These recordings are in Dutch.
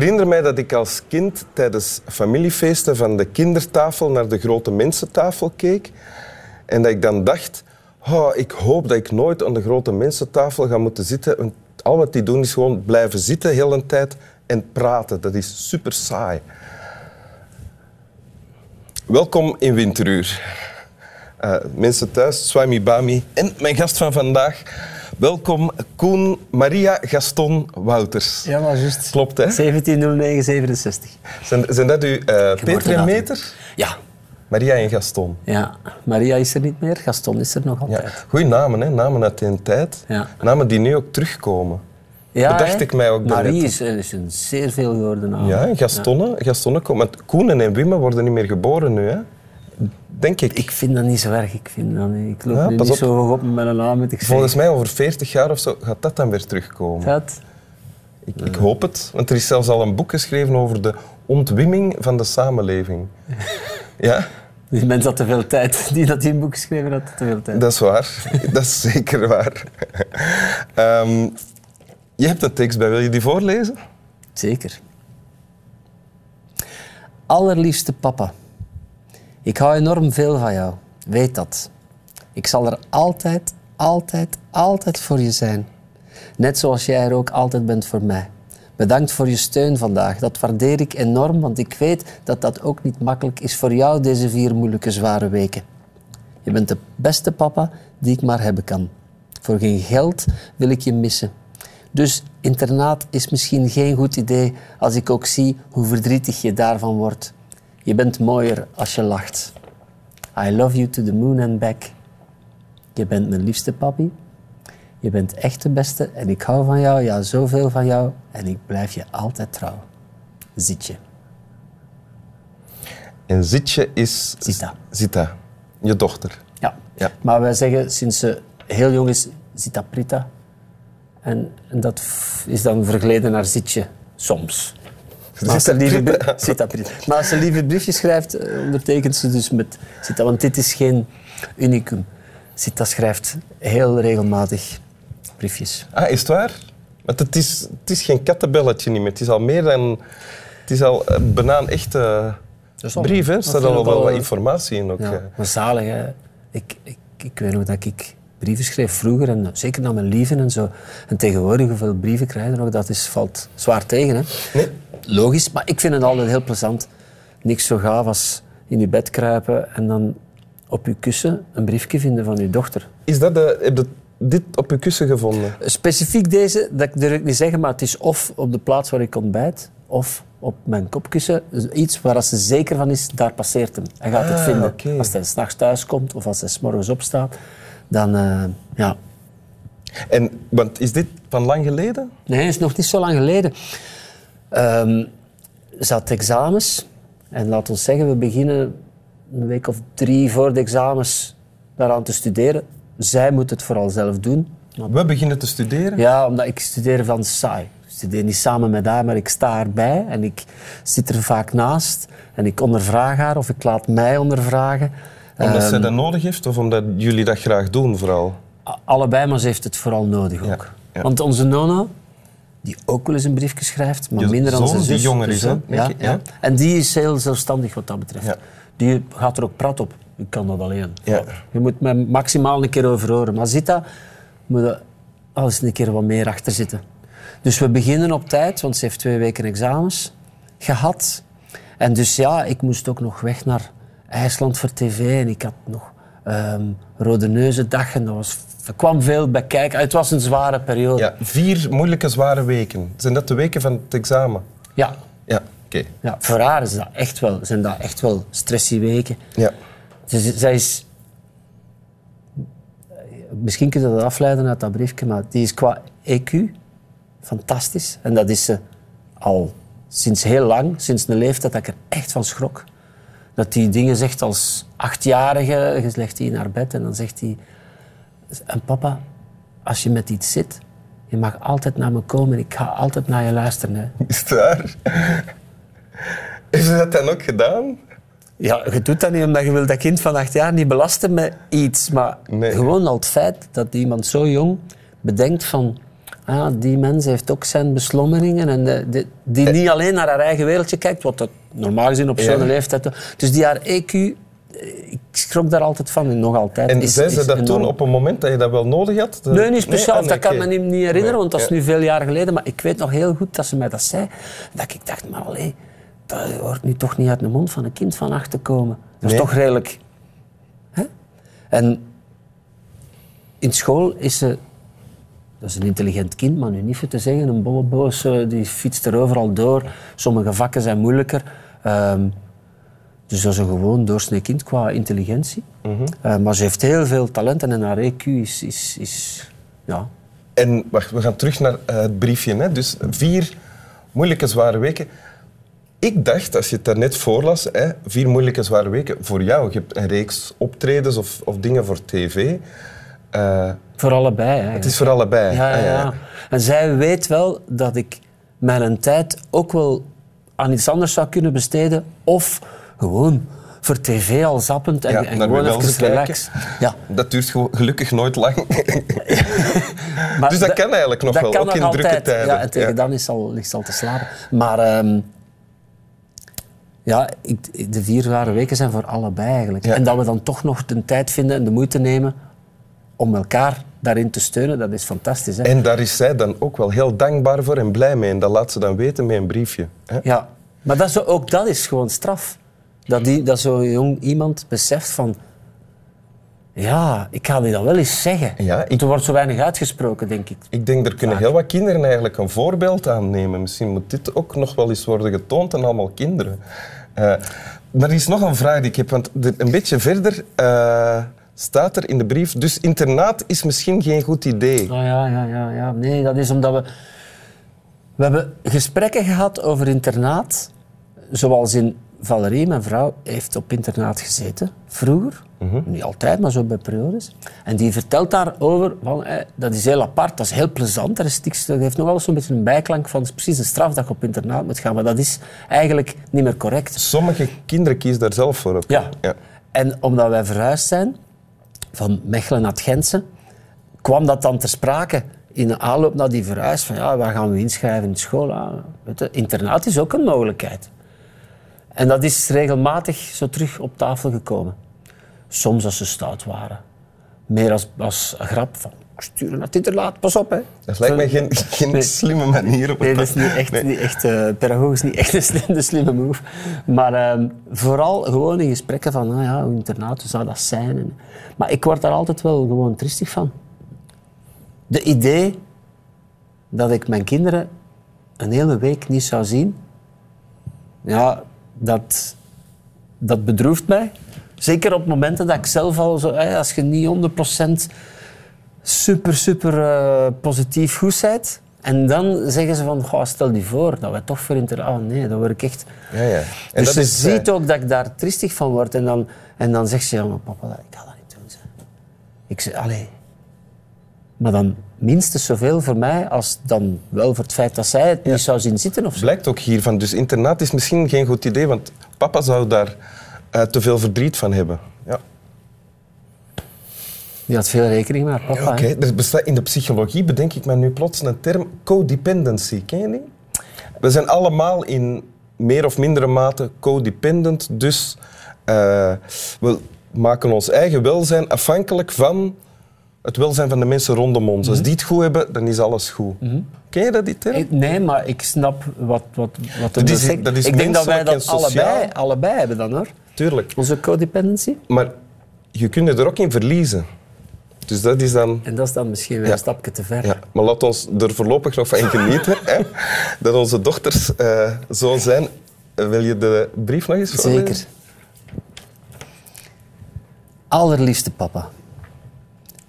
Herinner mij dat ik als kind tijdens familiefeesten van de kindertafel naar de grote mensentafel keek. En dat ik dan dacht, oh, ik hoop dat ik nooit aan de grote mensentafel ga moeten zitten. Al wat die doen is gewoon blijven zitten de hele tijd en praten. Dat is super saai. Welkom in Winteruur. Uh, mensen thuis, Swami Bami en mijn gast van vandaag. Welkom, Koen Maria Gaston Wouters. Ja, maar juist. Klopt, hè? 170967. Zijn, zijn dat uw uh, Peter Ja. Maria en Gaston. Ja, Maria is er niet meer, Gaston is er nog altijd. Ja. Goeie namen, hè? namen uit die tijd. Ja. Namen die nu ook terugkomen. Ja, dat dacht ik mij ook. Marie is, is, een zeer veel geworden naam. Ja, Gastonne. Ja. Gastonne komt. Want Koenen en Wimmen worden niet meer geboren nu, hè? Denk ik. Ik vind dat niet zo erg. Ik, vind dat niet. ik loop ja, nu niet op. zo hoog op met mijn naam. Ik Volgens mij over 40 jaar of zo gaat dat dan weer terugkomen. Dat? Ik, ik hoop het. Want er is zelfs al een boek geschreven over de ontwimming van de samenleving. ja? Die mens had te veel tijd. Die dat een boek geschreven had, te veel tijd. Dat is waar. dat is zeker waar. um, je hebt een tekst bij. Wil je die voorlezen? Zeker. Allerliefste papa. Ik hou enorm veel van jou. Weet dat. Ik zal er altijd, altijd, altijd voor je zijn. Net zoals jij er ook altijd bent voor mij. Bedankt voor je steun vandaag. Dat waardeer ik enorm, want ik weet dat dat ook niet makkelijk is voor jou deze vier moeilijke, zware weken. Je bent de beste papa die ik maar hebben kan. Voor geen geld wil ik je missen. Dus internaat is misschien geen goed idee als ik ook zie hoe verdrietig je daarvan wordt. Je bent mooier als je lacht. I love you to the moon and back. Je bent mijn liefste papi. Je bent echt de beste en ik hou van jou, ja, zoveel van jou. En ik blijf je altijd trouw. Zitje. En Zitje is... Zita. Zita, je dochter. Ja. ja. Maar wij zeggen sinds ze heel jong is, Zita Prita. En, en dat is dan vergeleden naar Zitje, soms. Maar als, ze lieve, maar als ze briefjes schrijft, eh, ondertekent ze dus met Zita. Want dit is geen unicum. Zita schrijft heel regelmatig briefjes. Ah, is het waar? Want het is, het is geen kattenbelletje niet meer. Het is al meer dan... Het is al een banaan echte brief, hè? Er staat al wel wat informatie in ook. Ja, maar zalig, hè? Ik, ik, ik weet nog dat ik brieven schreef vroeger, en zeker naar mijn lieven en zo. En tegenwoordig hoeveel brieven krijgen nog, dat is, valt zwaar tegen. Hè? Nee. Logisch, maar ik vind het altijd heel plezant. Niks zo gaaf als in je bed kruipen en dan op je kussen een briefje vinden van je dochter. Is dat de, heb je dit op je kussen gevonden? Specifiek deze, dat durf ik niet zeggen, maar het is of op de plaats waar ik ontbijt, of op mijn kopkussen. Dus iets waar ze zeker van is, daar passeert hem. Hij gaat het ah, vinden. Als hij s'nachts thuis komt of als hij s morgens opstaat, dan uh, ja. En, want is dit van lang geleden? Nee, het is nog niet zo lang geleden. Um, ze had examens. En laat ons zeggen, we beginnen een week of drie voor de examens daaraan te studeren. Zij moet het vooral zelf doen. We beginnen te studeren? Ja, omdat ik studeer van saai. Ik studeer niet samen met haar, maar ik sta erbij en ik zit er vaak naast. En ik ondervraag haar of ik laat mij ondervragen. Omdat um, zij dat nodig heeft of omdat jullie dat graag doen vooral? Allebei, maar ze heeft het vooral nodig ook. Want onze Nono, die ook wel eens een briefje schrijft, maar minder dan zijn zus. die jonger is, hè? Ja, ja. En die is heel zelfstandig wat dat betreft. Die gaat er ook prat op. Ik kan dat alleen. Je moet me maximaal een keer over horen. Maar Zita moet er alles een keer wat meer achter zitten. Dus we beginnen op tijd, want ze heeft twee weken examens gehad. En dus ja, ik moest ook nog weg naar IJsland voor tv. En ik had nog um, Rode Neuzendag. En dat was, er kwam veel bij kijken. Het was een zware periode. Ja, vier moeilijke, zware weken. Zijn dat de weken van het examen? Ja. Ja, oké. Ja, voor haar is dat echt wel, zijn dat echt wel stressy weken. Ja. Dus zij is... Misschien kun je dat afleiden uit dat briefje, maar die is qua EQ fantastisch. En dat is ze al sinds heel lang, sinds een leeftijd dat ik er echt van schrok. Dat die dingen zegt als achtjarige, je legt die naar bed en dan zegt hij... En papa, als je met iets zit, je mag altijd naar me komen. Ik ga altijd naar je luisteren. Hè. Is het waar? Heeft dat dan ook gedaan? Ja, je doet dat niet omdat je wil dat kind van acht jaar niet belasten met iets. Maar gewoon al het feit dat iemand zo jong bedenkt van... ah ja, die mens heeft ook zijn beslommeringen en de- de- die niet alleen naar haar eigen wereldje kijkt, wat dat normaal gezien op zo'n Ja. leeftijd... Dus die haar EQ, eh, ik schrok daar altijd van en nog altijd. En is- zei ze dat toen op een moment dat je dat wel nodig had? Nee, niet speciaal. Ah, nee, dat kan oké. me niet, niet herinneren, want dat is nu veel jaar geleden. Maar ik weet nog heel goed dat ze mij dat zei. Dat ik dacht, maar allee, dat hoort nu toch niet uit de mond van een kind van acht te komen. Dat is Nee. toch redelijk... Hè? En in school is ze... Dat is een intelligent kind, maar nu niet voor te zeggen. Een bolleboos, eh, die fietst er overal door. Sommige vakken zijn moeilijker. Ehm, dus dat is een gewoon doorsnee kind qua intelligentie. Eh, maar ze heeft heel veel talenten en haar EQ is... is, is ja. En wacht, we gaan terug naar eh, het briefje. Hè? Dus vier moeilijke, zware weken. Ik dacht, als je het daarnet voorlas, hè, vier moeilijke, zware weken voor jou. Je hebt een reeks optredens of, of dingen voor tv. Voor allebei. Eigenlijk. het is voor allebei. Ja, ja, Ah, ja. En zij weet wel dat ik mijn tijd ook wel aan iets anders zou kunnen besteden. Of gewoon voor tv al zappend en, Ja, en naar gewoon even relax. Ja. Dat duurt gelukkig nooit lang. Dus dat kan eigenlijk nog wel, kan ook in altijd. drukke tijden. Ja, en tegen Ja. dan is al, ligt ze al te slapen. Maar ehm, ja, ik, de vier zware weken zijn voor allebei eigenlijk. En dat we dan toch nog de tijd vinden en de moeite nemen om elkaar daarin te steunen, dat is fantastisch. Hè? En daar is zij dan ook wel heel dankbaar voor en blij mee. En dat laat ze dan weten met een briefje. Hè? Ja, maar dat zo- ook dat is gewoon straf. Dat, die, dat zo'n jong iemand beseft van... Ja, ik ga die dat wel eens zeggen. Ja, ik- Er wordt zo weinig uitgesproken, denk ik. Ik denk, er kunnen heel wat kinderen eigenlijk een voorbeeld aan nemen. Misschien moet dit ook nog wel eens worden getoond aan allemaal kinderen. Eh, maar er is nog een vraag die ik heb, want een beetje verder eh, staat er in de brief... Dus internaat is misschien geen goed idee. Oh, ja, ja, ja, ja. Nee, dat is omdat we... We hebben gesprekken gehad over internaat. Zoals in Valerie, mijn vrouw, heeft op internaat gezeten. Vroeger. Niet altijd, maar zo bij periodes. En die vertelt daarover, van, eh, dat is heel apart, dat is heel plezant. Dat, is niks, dat heeft nog wel zo'n beetje een bijklank van, het is precies een straf dat je op internaat moet gaan. Maar dat is eigenlijk niet meer correct. Sommige kinderen kiezen daar zelf voor. Ook. Ja. ja. En omdat wij verhuisd zijn, van Mechelen naar het Gentse, kwam dat dan ter sprake in de aanloop naar die verhuis. Van ja, waar gaan we inschrijven in school? Ah, weet je, internaat is ook een mogelijkheid. En dat is regelmatig zo terug op tafel gekomen. Soms als ze stout waren. Meer als, als grap van, sturen naar het internaat, pas op hè. Dat lijkt mij geen, geen Nee. slimme manier. Om Nee, dat is niet echt, Nee. niet echt eh, pedagogisch niet echt een slimme move. Maar ehm, vooral gewoon in gesprekken van, nou ja, hoe internaat hoe zou dat zijn? En, maar ik word daar altijd wel gewoon tristig van. De idee dat ik mijn kinderen een hele week niet zou zien, ja, dat, dat bedroeft mij. Zeker op momenten dat ik zelf al zo, als je niet 100% super, super eh, positief goed bent. En dan zeggen ze van, "Goh, stel je voor dat we toch voor inter... Ah nee, dan word ik echt... Ja, ja. En dus dat ze is, eh, ziet ook dat ik daar tristig van word. En dan, en dan zegt ze, ja, maar papa, dat- ik ga dat niet doen. Zeg. Ik zeg, allee. Maar dan minstens zoveel voor mij als dan wel voor het feit dat zij het niet zou zien zitten of zo. blijkt ook hiervan. Dus internaat is misschien geen goed idee, want papa zou daar eh, te veel verdriet van hebben. Ja. Die had veel rekening met haar papa. Oké, bestaat in de psychologie, bedenk ik me nu plots een term, codependency. Ken je die? We zijn allemaal in meer of mindere mate codependent, dus eh, we maken ons eigen welzijn afhankelijk van het welzijn van de mensen rondom ons. Als die het goed hebben, dan is alles goed. Ken je dat, die term? Ik- nee, maar ik snap wat, wat, wat Dat er is- dat is Ik denk dat wij dat allebei, allebei hebben dan, hoor. Tuurlijk. Onze codependency. Maar je kunt je er ook in verliezen. Dus dat is dan... En dat is dan misschien weer Ja. een stapje te ver. Ja, maar laat ons er voorlopig nog van genieten. hè, dat onze dochters eh, zo zijn. Wil je de brief nog eens voorlezen? Zeker. Allerliefste papa.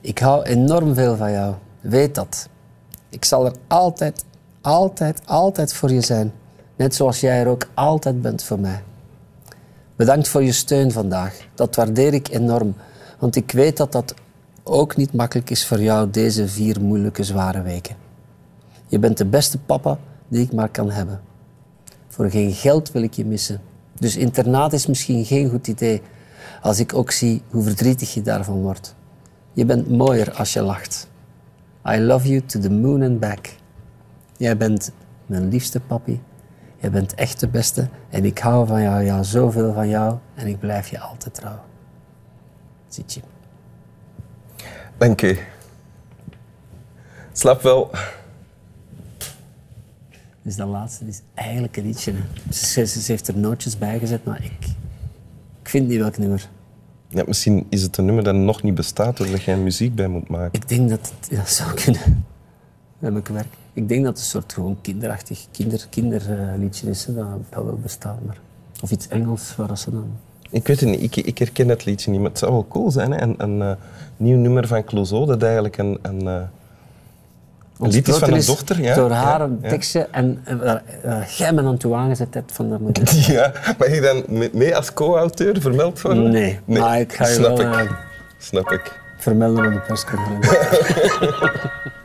Ik hou enorm veel van jou. Weet dat. Ik zal er altijd, altijd, altijd voor je zijn. Net zoals jij er ook altijd bent voor mij. Bedankt voor je steun vandaag. Dat waardeer ik enorm. Want ik weet dat dat ook niet makkelijk is voor jou deze vier moeilijke, zware weken. Je bent de beste papa die ik maar kan hebben. Voor geen geld wil ik je missen. Dus internaat is misschien geen goed idee als ik ook zie hoe verdrietig je daarvan wordt. Je bent mooier als je lacht. I love you to the moon and back. Jij bent mijn liefste papi. Jij bent echt de beste. En ik hou van jou, ja, zoveel van jou. En ik blijf je altijd trouw. Ziet je. Dank u. Slap wel. Dus dat laatste is eigenlijk een liedje. Ze, ze- heeft er nootjes bij gezet, maar ik, ik vind niet welk nummer. Ja, misschien is het een nummer dat nog niet bestaat, doordat jij muziek bij moet maken. Ik denk dat het dat zou kunnen. Met mijn werk. Ik denk dat het een soort gewoon kinderachtig kinder, kinderliedje is. Hè, dat, dat wel bestaat. Maar. Of iets Engels, waar ze dan... Ik weet het niet, ik, ik herken het liedje niet, maar het zou wel cool zijn. Hè? Een, een eh, nieuw nummer van Clouseau, dat eigenlijk een, een, eh, een lied is van een dochter. Ja? Door haar Ja, tekstje en eh, waar jij me aan toe aangezet hebt van dat moet je- Ja, mag ik dan me- mee als co-auteur vermeld worden? Nee, maar ik ga je Snap wel ik. Snap ik. vermelden op de persconferentie.